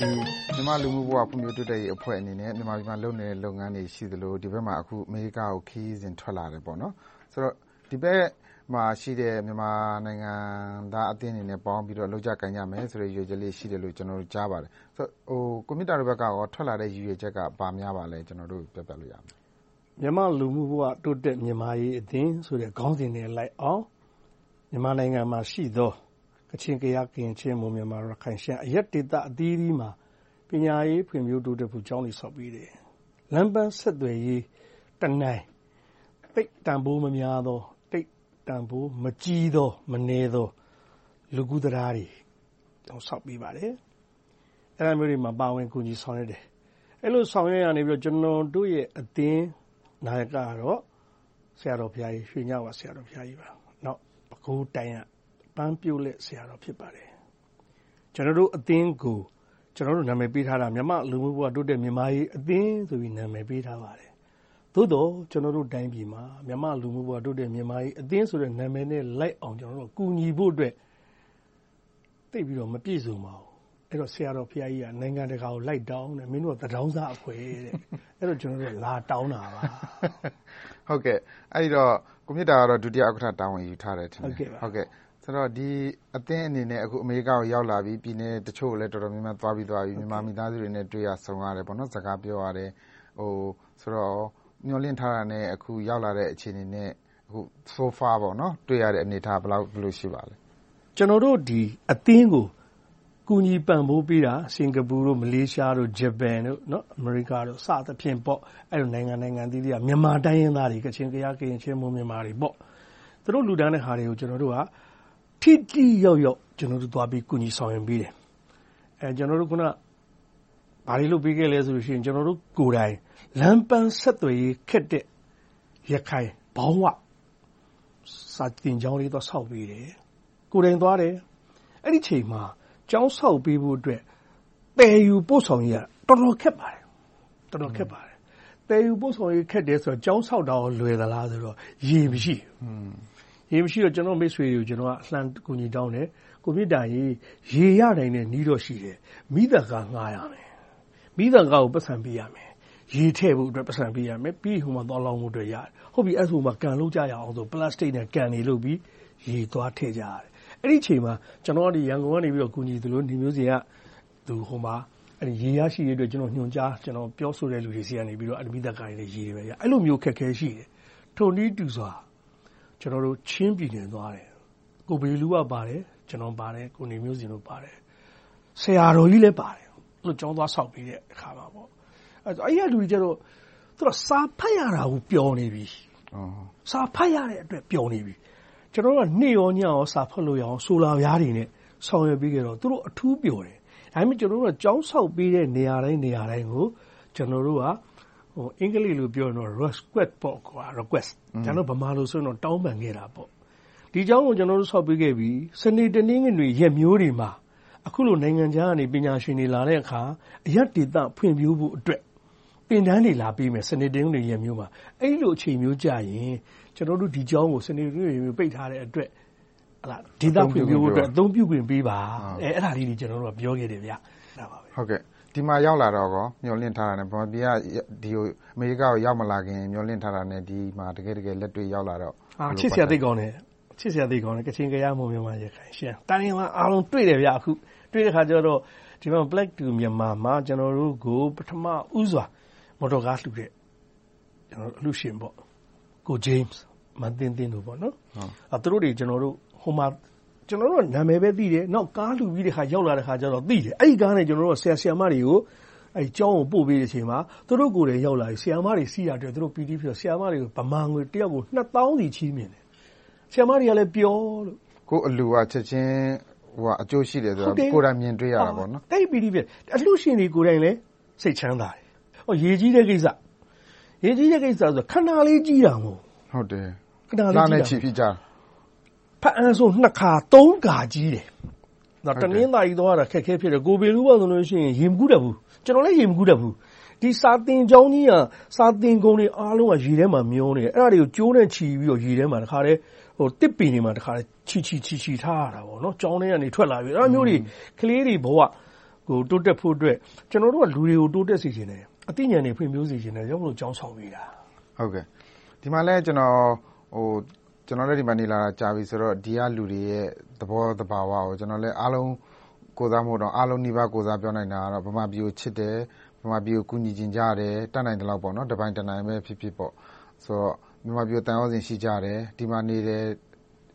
မြန်မာ့လူမှု့ဘဝ ဖွံ့ဖြိုးတိုးတက်ရေးအဖွဲ့အနေနဲ့ မြန်မာပြည်မှာ လုပ်နေတဲ့ လုပ်ငန်းတွေ ရှိသလို၊ဒီဘက်မှာအခုအမေရိကကို ခရီးစဉ်ထွက်လာတယ် ဆိုတော့ ဒီဘက်မှာရှိတဲ့ မြန်မာနိုင်ငံသားအသင်းတွေနဲ့ ပေါင်းပြီးတော့ လုပ်ကြကိုင်ကြမယ်ဆိုတဲ့ ရည်ရွယ်ချက်လေး ရှိတယ်လို့ ကျနော်တို့ ကြားပါတယ်။ကိုမြင့်တာတို့ဘက်က ထွက်လာတဲ့ ရည်ရွယ်ချက်က ဘာများပါလဲ။ကျနော်တို့ပြောပြလို့ရမလား။မြန်မာ့လူမှု့ဘဝ တိုးတက်မြင့်မားရေးအသင်းဆိုတဲ့ ခေါင်းစဉ်နဲ့လိုက်အောင် မြန်မာနိုင်ငံမှာရှိသောက ချင်၊ကယား၊ကရင်၊ချင်း၊မွန်၊မြန်မာ၊ရခိုင်၊ရှမ်း အရပ်ဒေသအသီးသီးမှာ ပညာရေးဖွံ့ဖြိုးတိုးတက်ဖို့ ကျောင်းတွေဆောက်ပေးတယ်။လမ်းပန်းဆက်သွယ်ရေး တနိုင် သိပ်တန်းဖိုးမများသော၊သိပ်တန်းဖိုးမကြီးသော၊မနည်းသော လူကူးတံတားတွေ ဆောက်ပေးပါတယ်။အဲဒါမျိုးတွေမှာ ပါဝင်ကူညီဆောင်ရွက်တယ်။အဲဒီလို ဆောင်ရွက်ရာကနေ ကျနော်တို့ရဲ့အသင်းနာယကကတော့ ဆရာတော်ဘုရားကြီး ရွှေညဝါဆရာတော်ဘုရားကြီးပါ။နောက် ပဲခူးတိုင်းက ပန်းပြုတ်လက်ဆရာတော်ဖြစ်ပါတယ်။ကျနော်တို့အသင်းကိုကျနော်တို့နာမည်ပေးထားတာမြန်မာ့လူမှု့ဘဝတိုးတက်မြင့်မားရေးအသင်းဆိုပြီးနာမည်ပေးထားပါတယ်။သို့သော်ကျနော်တို့တိုင်းပြည်မှာမြန်မာ့လူမှု့ဘဝတိုးတက်မြင့်မားရေးအသင်းဆိုတဲ့နာမည်နဲ့လိုက်အောင်ကူညီဖို့အတွက်သိပ်ပြီးတော့မပြည့်စုံပါဘူး။အဲဒီတော့ဆရာတော်ဘုရားကြီးကနိုင်ငံတကာကိုလိုက်တောင်းတယ်။မင်းတို့ကသူတောင်းစားအဖွဲ့တဲ့။အဲဒီတော့ကျနော်တို့လာတောင်းတာပါ။အဲဒီတော့ကိုမြင့်တာကတော့ဒုတိယဥက္ကဋ္ဌတာဝန်ယူထားတယ်ထင်တယ် ဆိုတော့ ဒီအသင်းအနေနဲ့ အခု အမေရိကကို ရောက်လာပြီ။ပြည်နယ်တချို့ကိုလည်း တော်တော်များများ သွားပြီးသွားပြီ။မြန်မာမိသားစုတွေနဲ့ တွေ့ရဆုံရတယ်။စကားပြောရတယ် ဆိုတော့ မျှော်လင့်ထားတာနဲ့ အခုရောက်လာတဲ့ အခြေအနေနဲ့ So far တွေ့ရတဲ့ အနေအထား ဘယ်လိုရှိပါလဲ။ကျနော်တို့ အသင်းကို ကူညီပံ့ပိုးပေးတာ စင်္ကာပူ၊မလေးရှား၊ဂျပန်၊အမေရိက စသဖြင့်နိုင်ငံနိုင်ငံအသီးသီးက မြန်မာတိုင်းရင်းသားတွေ ကချင်၊ကယား၊ကရင်၊ချင်း၊မွန်၊မြန်မာတွေ။သူတို့လှူဒါန်းတဲ့ဟာတွေကို ကျနော်တို့က ထိထိရောက်ရောက်ကျနော်တို့သွားပြီးကူညီဆောင်ရွက်ပေးတယ်။ကျနော်တို့အခုနဘာတွေလုပ်ပေးခဲ့လဲဆိုရင်ကျနော်တို့ကိုယ်တိုင်လမ်းပန်းဆက်သွယ်ရေးခက်တဲ့ရခိုင်ဘောင်းဝစာသင်ကျောင်းလေးသွားဆောက်ပေးတယ်။ကိုယ်တိုင်သွားတယ်။အဲဒီအချိန်မှာကျောင်းဆောက်ပေးဖို့အတွက်သယ်ယူပို့ဆောင်ရေးကတော်တော်ခက်ပါတယ်။တော်တော်ခက်ပါတယ်။သယ်ယူပို့ဆောင်ရေးခက်တယ်ဆိုတော့ကျောင်းဆောက်တာလွယ်သလားဆိုတော့ရေမရှိဘူး ရေမရှိတော့ ကျနော့်မိတ်ဆွေတွေကို ကျနော်ကလှမ်းကူညီတောင်းတယ်။ကိုမြင့်တာရေ ရေရနိုင်တဲ့နည်းတော့ရှိတယ်။မီးသတ်ကား ငှားရမယ်။မီးသတ်ကားကို ပိုက်ဆံပေးရမယ်။ရေထည့်ဖို့အတွက် ပိုက်ဆံပေးရမယ်။ပြီးရင် ဟိုမှာသွားလောင်းဖို့အတွက် ရတယ်။ဟုတ်ပြီ အဲဒီဆို ကန်လုပ်ကြရအောင်ဆိုပလတ်စတစ်နဲ့ ကန်တွေလုပ်ပြီး ရေသွားထည့်ကြရတယ်။အဲဒီအချိန်မှာ ကျနော်က ရန်ကုန်ကနေ ကူညီသလို၊နေမျိုးဇင်ကဟိုမှာရေရရှိရေးအတွက် ညွှန်ကြားပြောဆိုတဲ့လူတွေဆီကနေ မီးသတ်ကားတွေနဲ့ ရေတွေရတယ်။အဲဒီလိုမျိုး အခက်အခဲရှိတယ်။ထိုနည်းတူစွာ ကျနော်တို့ချင်းပြည်နယ်သွားတယ်။ကိုဘေလူကပါတယ်။ကျနော်ပါတယ်။ကိုနေမျိုးဇင်တို့ပါတယ်။ဆရာတော်ကြီးလည်းပါတယ်။အဲဒီလိုကျောင်းသွားဆောက်ပေးတဲ့အခါမှာအဲဒီကလူတွေကြတော့စာဖတ်ရတာကိုပျော်နေပြီ။စာဖတ်ရတဲ့အတွက်ပျော်နေပြီ။ကျနော်တို့ကနေ့ရောညရောစာဖတ်လို့ရအောင်ဆိုလာပြားတွေနဲ့ဆောင်ရွက်ပေးခဲ့တော့သူတို့အထူးပျော်တယ်။ဒါပေမဲ့ကျနော်တို့ကကျောင်းဆောက်ပေးတဲ့နေရာတိုင်းနေရာတိုင်းကိုကျနော်တို့က အင်္ဂလိပ်လိုပြောရင်တော့ request ကျနော်တို့ဗမာလိုဆိုရင်တော့တောင်းပန်ခဲ့တာပေါ့။ဒီကျောင်းကိုကျနော်တို့ဆောက်ပေးခဲ့ပြီ။စနေ၊တနင်္ဂနွေရက်မျိုးတွေမှာအခုလိုနိုင်ငံခြားကနေပညာရှင်တွေလာတဲ့အခါအရပ်ဒေသဖွံ့ဖြိုးဖို့အတွက်သင်တန်းတွေလာပေးမယ်။စနေ၊တနင်္ဂနွေရက်မျိုးမှာ။အဲဒီလိုအချိန်မျိုးကျရင်ကျနော်တို့ဒီကျောင်းကိုစနေ၊တနင်္ဂနွေရက်မျိုးပိတ်ထားတဲ့အတွက်ဒေသဖွံ့ဖြိုးဖို့အတွက်အသုံးပြုခွင့်ပေးပါ။အဲဒါလေးတွေကျနော်တို့ကပြောခဲ့တယ်။ဒီ မှာရောက်လာတော့မျှော်လင့်ထားတာနဲ့ ဗမာပြည်က အမေရိကကို ရောက်မလာခင် မျှော်လင့်ထားတာနဲ့ ဒီမှာ တကယ့်တကယ် လက်တွေ့ရောက်လာတော့ချစ်စရာသိပ်ကောင်းတယ်။ကချင်၊ကယား၊မွန်၊မြန်မာ၊ရခိုင်၊ရှမ်း တိုင်းရင်းသားအားလုံး တွေ့တယ်။အခုတွေ့တဲ့အခါကြတော့ ဒီမှာ Black to Myanmar မှာ ကျနော်တို့ကို ပထမဦးစွာ မော်တော်ကားလှူတဲ့ အလှူရှင် ကိုဂျိမ်းစ်၊မသင်းသင်းတို့။သူတို့တွေ ဟိုမှာ ကျနော်တို့ကနာမည်ပဲသိတယ်။နောက်ကားလှူပြီးရောက်လာတဲ့အခါကြတော့သိတယ်။အဲဒီကားနဲ့ဆရာ၊ဆရာမတွေကိုကျောင်းကိုပို့ပေးတဲ့အချိန်မှာသူတို့ကိုယ်တိုင်ရောက်လာပြီးဆရာမတွေစီးတာတွေ့သူတို့ပီတိဖြစ်တော့ဆရာမတွေကိုဗမာငွေတစ်ယောက်ကိုနှစ်သောင်းစီချီးမြှင့်တယ်။ဆရာမတွေကလည်းပျော်လို့။ကိုယ့်အလှူကချက်ချင်းအကျိုးရှိတယ်ဆိုတာကိုယ်တိုင်မြင်တွေ့ရတာပေါ့။သိပ်ပီတိဖြစ်တယ်။အလှူရှင်တွေကိုယ်တိုင်လည်းစိတ်ချမ်းသာတယ်။ရေကြီးတဲ့ကိစ္စ။ရေကြီးတဲ့ကိစ္စဆိုတာခဏလေးကြီးတာမဟုတ်ဘူး။လနဲ့ချီပြီးကြာ ဘားအံဆိုနှစ်ခါသုံးခါကြီးတယ်။တနင်္သာရီသွားရတာခက်ခဲဖြစ်တယ်။ကိုဗစ်လူဆိုရင်ရေမကူးတတ်ဘူး။ကျနော်လည်းရေမကူးတတ်ဘူး။ဒီစာသင်ကျောင်းကြီးကစာသင်ခုံတွေအားလုံးကရေထဲမှာမျောနေတယ်။အဲဒါတွေကိုကြိုးနဲ့ချီပြီးတော့ရေထဲမှာတခါတည်းသစ်ပင်တွေမှာချီချီထားရတာ။ကျောင်းထဲကနေထွက်လာပြီး။အဲဒါမျိုးတွေကလေးတွေဘဝကိုတိုးတက်ဖို့အတွက်ကျွန်တော်တို့ကလူတွေကိုတိုးတက်စေချင်တယ်အသိဉာဏ်တွေဖွံ့ဖြိုးစေချင်တယ်ရောက်လို့ကြောင်းဆောင်ပေးတာဟုတ်ကဲ့ဒီမှာလဲကျွန်တော်ဟို ကျွန်တော်လည်း ဒီမှာနေလာတာ ကြာပြီဆိုတော့ ဒီကလူတွေရဲ့ သဘောသဘာဝကို ကျွန်တော်လည်း အားလုံးကိုစားမှုတော့အားလုံးနှိပါကိုစားပြောနိုင်တာကတော့ ဗမာပြည်ကို ချစ်တယ် ဗမာပြည်ကို ကူညီကျင်ကြတယ် တတ်နိုင်တယ်လို့ပေါ့နော်တပိုင်းတနိုင်ပဲဖြစ်ဖြစ်ပေါ့ဆိုတော့ဗမာပြည်တန်ရောစင်ရှိကြတယ် ဒီမှာနေတယ်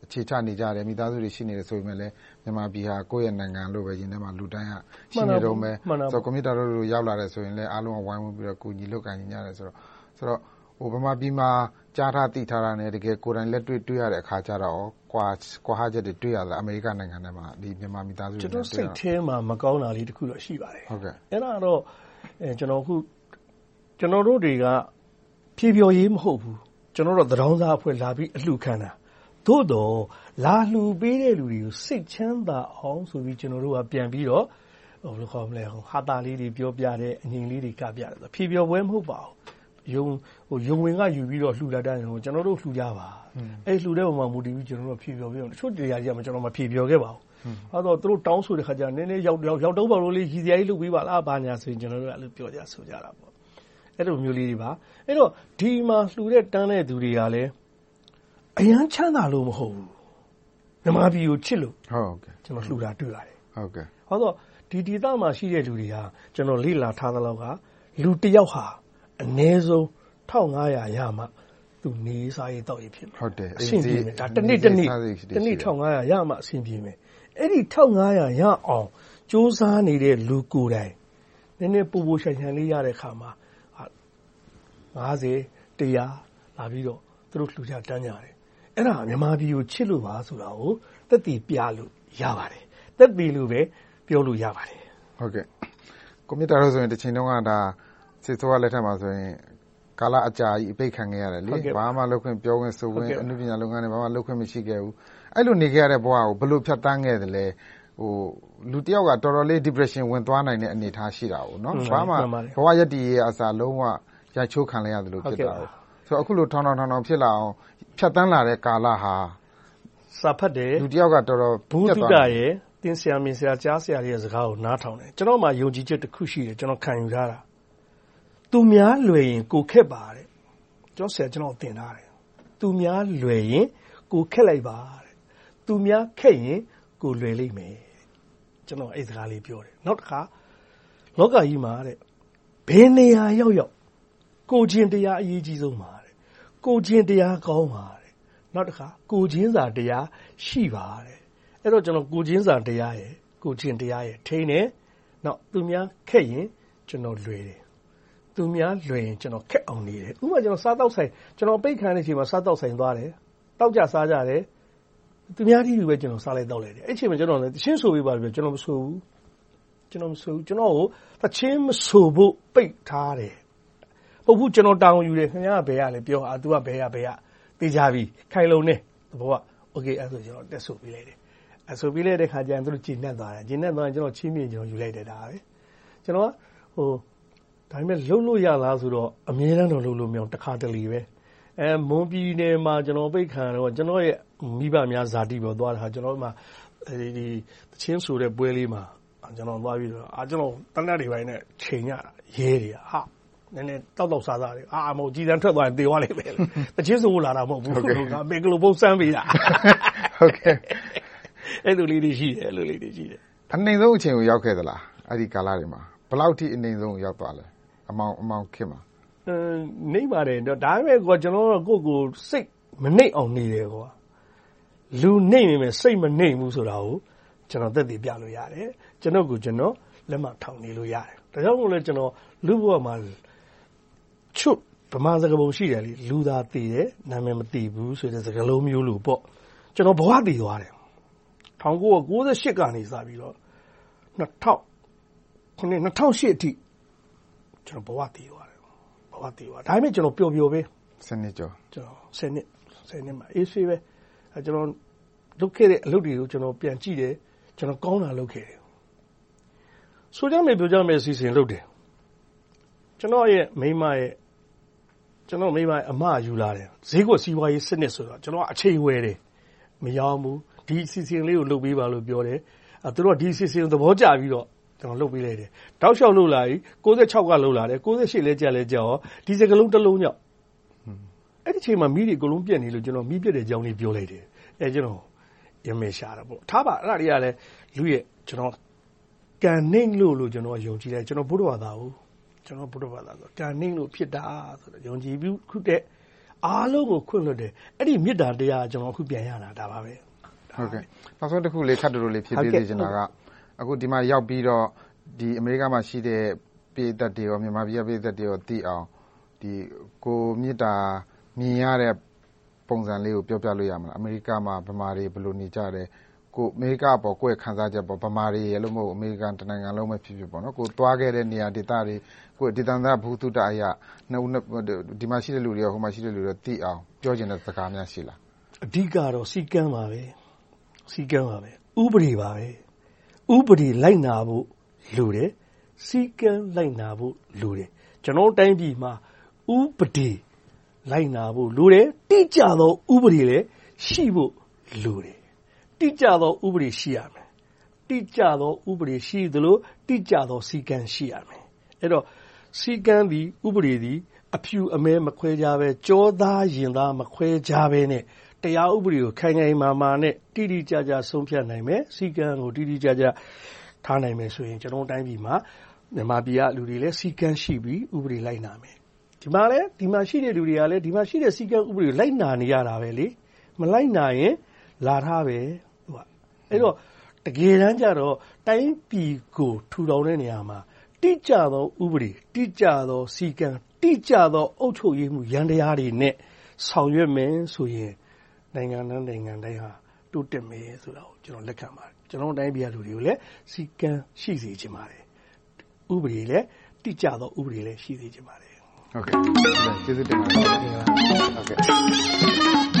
အခြေချနေကြတယ် မိသားစုတွေ ရှိနေတယ်ဆိုပေမဲ့လည်းမြန်မာပြည်ဟာ ကိုယ့်ရဲ့နိုင်ငံလို့ပဲ ရင်ထဲမှာ လူတိုင်းက ရှိနေတော့မယ်ဆိုတော့ကွန်ပျူတာတို့ ရောက်လာတယ်ဆိုရင်လည်းအားလုံးက ဝိုင်းဝန်းပြီးတော့ ကူညီလုပ်ကိုင်ကြတယ်ဆိုတော့ဆိုတော့ဟိုဗမာပြည်မှာ ကြားထားသိထားတာနဲ့ တကယ်ကိုယ်တိုင်လက်တွေ့ တွေ့ရတဲ့အခါကျတော့ကွာကွာဟချက်တွေ တွေ့ရတာအမေရိကန်နိုင်ငံထဲမှာဒီမြန်မာမိသားစုတွေကျွန်တော်စိတ်ထဲမှာ မကောင်းတာလေးတခုတော့ ရှိပါတယ်ဟုတ်ကဲ့အဲ့ဒါတော့အဲကျွန်တော်ခုကျွန်တော်တို့တွေကဖြည်းဖြော်ရေး မဟုတ်ဘူး ကျွန်တော်တို့သတောင်းစားအဖွဲ့ လာပြီးအလှခံတာ သို့တော့လာလှူပေးတဲ့လူတွေကို စိတ်ချမ်းသာအောင်ဆိုပြီး ကျွန်တော်တို့က ပြန်ပြီးတော့ဟိုဘယ်လိုခေါ်မလဲဟာတာလေးတွေ ပြောပြတယ် အငြိမ်လေးတွေ ကပြတယ်ဖြည်းဖြော်ပွဲ မဟုတ်ပါဘူး ယုံဟိုယုံဝင်ကယူပြီးတော့လှူတာတိုင်းဟိုကျွန်တော်တို့လှူကြပါအဲ့လှူတဲ့ပုံမှာမူတည်ပြီးကျွန်တော်တို့ဖြေပြောပြီးတော့တချို့တရားကြီးကကျွန်တော်မဖြေပြောခဲ့ပါဘူးအဲ့တော့သူတို့တောင်းဆိုတဲ့ခါကျနည်းနည်းရောက်ရောက်ရောက်တော့ပါလို့လေးရည်စရာကြီးလုပ်ပြီးပါလားဘာညာဆိုရင်ကျွန်တော်တို့အဲ့လိုပြောကြဆိုကြတာပေါ့အဲ့လိုမျိုးလေးတွေပါအဲ့တော့ဒီမှာလှူတဲ့တန်းတဲ့သူတွေကလည်းအရန်ချမ်းသာလို့မဟုတ်ဘူးမြန်မာပြည်ကိုချစ်လို့ဟုတ်ကဲ့ကျွန်တော်လှူတာတွေ့ရတယ်ဟုတ်ကဲ့ဟောတော့ဒီဒေသမှာရှိတဲ့လူတွေဟာကျွန်တော်လေ့လာထားသလောက်ကလူတစ်ယောက်ဟာ အနည်းဆုံး1500ရမှသူနေစားရေးတောက်ရေးဖြစ်မယ်ဟုတ်တယ်အဆင်ပြေမယ်ဒါတစ်နေ့တစ်နေ့တစ်နေ့1500ရမှအဆင်ပြေမယ်အဲ့ဒီ1500ရအောင်စူးစမ်းနေတဲ့လူကိုယ်တိုင်နည်းနည်းပူပူဆိုင်ဆိုင်လေးရတဲ့ခါမှာ50 100လာပြီးတော့သူတို့လှူကြတန်းကြတယ်အဲ့ဒါမြန်မာပြည်ကိုချစ်လို့ပါဆိုတာကိုတက်တည်ပြလို့ရပါတယ်တက်တည်လို့ပဲပြောလို့ရပါတယ်ဟုတ်ကဲ့ကွန်ပျူတာလို့ဆိုရင်တစ်ချိန်တုန်းကဒါ စစ်သောလက်ထက်မှာဆိုရင် ကာလအကြာကြီး အပိတ်ခံခဲ့ရတယ်လေဘာမှလုပ်ခွင့် ပြောခွင့်ဆိုခွင့်အမှုပညာလုပ်ငန်းတွေ ဘာမှလုပ်ခွင့် မရှိခဲ့ဘူး အဲ့လို နေခဲ့ရတဲ့ဘဝကို ဘယ်လို ဖြတ်တန်းခဲ့သလဲဟိုလူတယောက်က တော်တော်လေး depression ဝင်သွားနိုင်တဲ့ အနေအထား ရှိတာကိုနော်ဘာမှ ဘဝရည်တည်ရဲ့အစာလုံးဝရိုက်ချိုးခံလိုက်ရတယ်လို့ဖြစ်တာဆိုတော့အခုလိုထောင်ထောင်ထောင်ထောင်ဖြစ်လာအောင် ဖြတ်တန်းလာတဲ့ ကာလဟာ စာဖတ်တယ်လူတယောက်ကတော်တော်ဘူးတုဒရဲ့တင်းဆရာမင်းဆရာ ကြားဆရာတွေရဲ့ စကားကို နားထောင်တယ် ကျွန်တော်မှယုံကြည်ချက်တစ်ခုရှိတယ် ကျွန်တော် ခံယူထားတာ သူများလွယ်ရင် ကိုခက်ပါတဲ့ကျွန်တော်ဆရာကျွန်တော်သင်ထားတယ်သူများလွယ်ရင် ကိုခက်လိုက်ပါတဲ့သူများခက်ရင် ကိုလွယ်လိမ့်မယ်ကျွန်တော်အဲ့စကားလေးပြောတယ်နောက်တစ်ခါလောကကြီးမှာတဲ့ဘယ်နေရာရောက်ရောက်ကိုချင်းတရားအရေးကြီးဆုံးပါတဲ့ကိုချင်းတရားကောင်းပါတဲ့နောက်တစ်ခါကိုချင်းစာတရားရှိပါတဲ့အဲ့တော့ကျွန်တော်ကိုချင်းစာတရားရဲ့ကိုချင်းတရားရဲ့ထိန်းတယ်နောက်သူများခက်ရင်ကျွန်တော်လွယ်တယ် သူများလွယ်ရင် ကျနော် ခက်အောင်နေတယ်။ဥပမာ စားသောက်ဆိုင် ကျနော် အပိတ်ခံရတဲ့အချိန်မှာ စားသောက်ဆိုင်သွားတယ်။သောက်ကြစားကြတယ်။သူများတည်းတူပဲ ကျနော် စားလိုက်သောက်လိုက်တယ်။အဲဒီအချိန်မှာ ကျနော့်ကို သီချင်းဆိုပေးပါဆိုတော့ ကျနော် မဆိုဘူး။ကျနော့်ကို သီချင်းမဆိုဖို့ ပိတ်ထားတယ်။မဟုတ်ဘူး ကျနော် တာဝန်ယူတယ်။ခင်များက ဘယ်ကလဲပြော။သူက ဘယ်က။သေချာပြီ။ခိုင်လုံတယ် သဘောက။အိုကေ အဲဒါဆို ကျနော် တက်ဆိုပေးလိုက်တယ်။ဆိုပေးလိုက်တဲ့အခါကြတော့ သူတို့ ကျေနပ်သွားတယ်။ကျေနပ်သွားတော့ ချီးမြှင့်ယူလိုက်တယ်။ကျနော်က ဒါပေမဲ့လှုပ်လို့ရလားဆိုတော့ အမြဲတမ်းတော့လှုပ်လို့မရအောင်တစ်ခါတလေပဲအဲမွန်ပြည်နယ်မှာ ကျွန်တော်ပိတ်ခံတော့ကျွန်တော်ရဲ့ မိဘများဇာတိပေါ်သွားတာကျွန်တော်မှဒီဒီတချင်းဆိုတဲ့ပွဲလေးမှာ ကျွန်တော်သွားပြီးတော့အာကျွန်တော်တနက်တွေပိုင်းနဲ့ ချိန်ရရဲတွေဟာနည်းနည်းတောက်တောက်စားစားတွေအာမဟုတ်ကြည်တန်းထွက်သွားရင်တေသွားလိမ့်မယ်တချင်းဆိုလာတာ မဟုတ်ဘူး ငါမေကလိုပုံစံပေးတာဟုတ်ကဲ့အဲ့လိုလေးတွေရှိတယ်အဲ့လိုလေးတွေရှိတယ် အနှိမ်ဆုံးအချိန်ကို ရောက်ခဲ့သလား အဲ့ဒီကာလတွေမှာ ဘယ်လောက်ထိ အနှိမ်ဆုံးရောက်သွားလဲ အမောင်အမောင်ခင်မှာနေပါတယ် ဒါပေမဲ့ကွာကျွန်တော်ကိုကို စိတ်မနှိပ်အောင်နေတယ်ကွာလူနှိပ်နေမယ်စိတ်မနှိပ်ဘူးဆိုတာကို ကျွန်တော် သက်သေပြလို့ရတယ် ကျွန်တော်ကိုကျွန်တော် လက်မထောင်နေလို့ရတယ် ဒါကြောင့်မို့လဲကျွန်တော် လူဘဝမှာချွတ်ဗမာစကားပုံရှိတယ်လေလူသာတည်တယ် နာမည်မတည်ဘူးဆိုတဲ့ စကားလုံးမျိုးလို့ပေါ့ ကျွန်တော် ဘဝတည်သွားတယ်1998ကနေစပြီးတော့2000ခုနှစ်2008အထိ ကျွန်တော်ဘဝတည်သွားတယ်ဘဝတည်သွားဒါပေမဲ့ကျွန်တော်ပျော်ပျော်ပဲစနစ်ကျော်ကျွန်တော်စနစ်စနစ်မှာအေးဆေးပဲအဲကျွန်တော်လုပ်ခဲ့တဲ့အလုပ်တွေကိုကျွန်တော်ပြန်ကြည့်တယ်ကျွန်တော်ကောင်းတာလုပ်ခဲ့တယ်ဆိုကြမယ်ပြောကြမယ်စီစဉ်လုပ်တယ်ကျွန်တော်ရဲ့မိမရဲ့ကျွန်တော်မိမရဲ့အမယူလာတယ်ဈေးကွက်စီးပွားရေးစနစ်ဆိုတော့ကျွန်တော်အချိန်ဝယ်တယ်မရောဘူးဒီစီစဉ်လေးကိုလုပ်ပေးပါလို့ပြောတယ်အဲသူတို့ဒီစီစဉ်သဘောကျပြီးတော့ ကျွန်တော်လုပ်ပေးလိုက်တယ်တောက်လျှောက်လုပ်လာပြီ96ကလုပ်လာတယ်98လဲကြက်လဲကြက်ရောဒီစကလုံးတစ်လုံးကြောင့်အဲ့ဒီချိန်မှာမိတွေအကုန်လုံးပြက်နေလို့ကျွန်တော်မိပြက်တဲ့အကြောင်းလေးပြောလိုက်တယ်အဲကျွန်တော်ရမေရှာတာပေါ့ထားပါအဲ့ဒါတွေကလည်းလူရဲ့ကျွန်တော်ကန်နှိမ့်လို့လို့ကျွန်တော်ယုံကြည်တယ်ကျွန်တော်ဘုရားဘာသာကိုကျွန်တော်ဘုရားဘာသာဆိုကန်နှိမ့်လို့ဖြစ်တာဆိုတော့ယုံကြည်ပြီးခုတဲ့အားလုံးကိုခွင့်လွှတ်တယ်အဲ့ဒီမေတ္တာတရားကျွန်တော်အခုပြန်ရတာဒါပါပဲဟုတ်ကဲ့နောက်ဆုံးတစ်ခုလေးခတ်တူလေးဖြစ်ပေးသေးချင်တာက အခုဒီမှာရောက်ပြီးတော့ဒီအမေရိကမှာရှိတဲ့ပြည်သက်တွေရောမြန်မာပြည်ပြည်သက်တွေရောသိအောင်ဒီကိုမြစ်တာမြင်ရတဲ့ ပုံစံလေးကို ပြောပြလို့ရမလား အမေရိကမှာ ဗမာတွေ ဘယ်လိုနေကြတယ်ကိုအမေရိကပေါ် ကိုယ့်ရဲ့ခံစားချက်ပေါ်ဗမာတွေရဲ့လို့ မဟုတ်အမေရိကန်တနိုင်ငံလုံးပဲဖြစ်ဖြစ်ပေါ့နော်ကိုသွားခဲ့တဲ့ နေရာဒေသတွေကိုဒေသန္တရဘူးတုတအရာနှစ်ဒီမှာရှိတဲ့လူတွေရောဟိုမှာရှိတဲ့လူတွေသိအောင် ပြောချင်တဲ့စကားများ ရှိလား အဓိကတော့စီကံပါပဲစီကံပါပဲ ဥပဒေပါပဲ ဥပဒေလိုက်နာဖို့လိုတယ်စီကံလိုက်နာဖို့လိုတယ်ကျွန်တော်တိုင်းပြည်မှာဥပဒေလိုက်နာဖို့လိုတယ်တိကျသောဥပဒေလည်းရှိဖို့လိုတယ်တိကျသောဥပဒေရှိရမယ်တိကျသောဥပဒေရှိသလိုတိကျသောစီကံရှိရမယ်အဲ့တော့စီကံသည်ဥပဒေသည်အဖြူအမဲမခွဲကြပဲကြောသားရင်သားမခွဲကြပဲနဲ့ တရားဥပဒေကို ခိုင်ခိုင်မာမာနဲ့ တိတိကျကျ ဆုံးဖြတ်နိုင်မယ်စီကံကို တိတိကျကျ ထားနိုင်မယ်ဆိုရင် ကျွန်တော်တိုင်းပြည်မှာ မြန်မာပြည်က လူတွေလည်းစီကံရှိပြီး ဥပဒေ လိုက်နာမယ်ဒီမှာလည်းဒီမှာရှိတဲ့ လူတွေကလည်း ဒီမှာရှိတဲ့စီကံဥပဒေကို လိုက်နာနေရတာပဲလေမလိုက်နာရင် လာထားပဲသူကအဲ့တော့ တကယ်တမ်းကျတော့ တိုင်းပြည်ကို ထူထောင်တဲ့နေရာမှာ တိကျသော ဥပဒေ တိကျသောစီကံတိကျသော အုပ်ချုပ်ရေးမှုရန်တရားတွေနဲ့ ဆောင်ရွက်မယ်ဆိုရင် နိုင်ငံတိုင်းနိုင်ငံတိုင်းဟာတိုးတက်မယ်ဆိုတာကိုကျွန်တော်လက်ခံပါတယ်ကျွန်တော်တိုင်းပြည်လူတွေကိုလည်းစီကံရှိစေချင်ပါတယ်ဥပဒေလည်းတိကျသောဥပဒေလည်းရှိစေချင်ပါတယ်ဟုတ်ကဲ့ကျေးဇူးတင်ပါတယ်ဟုတ်ကဲ့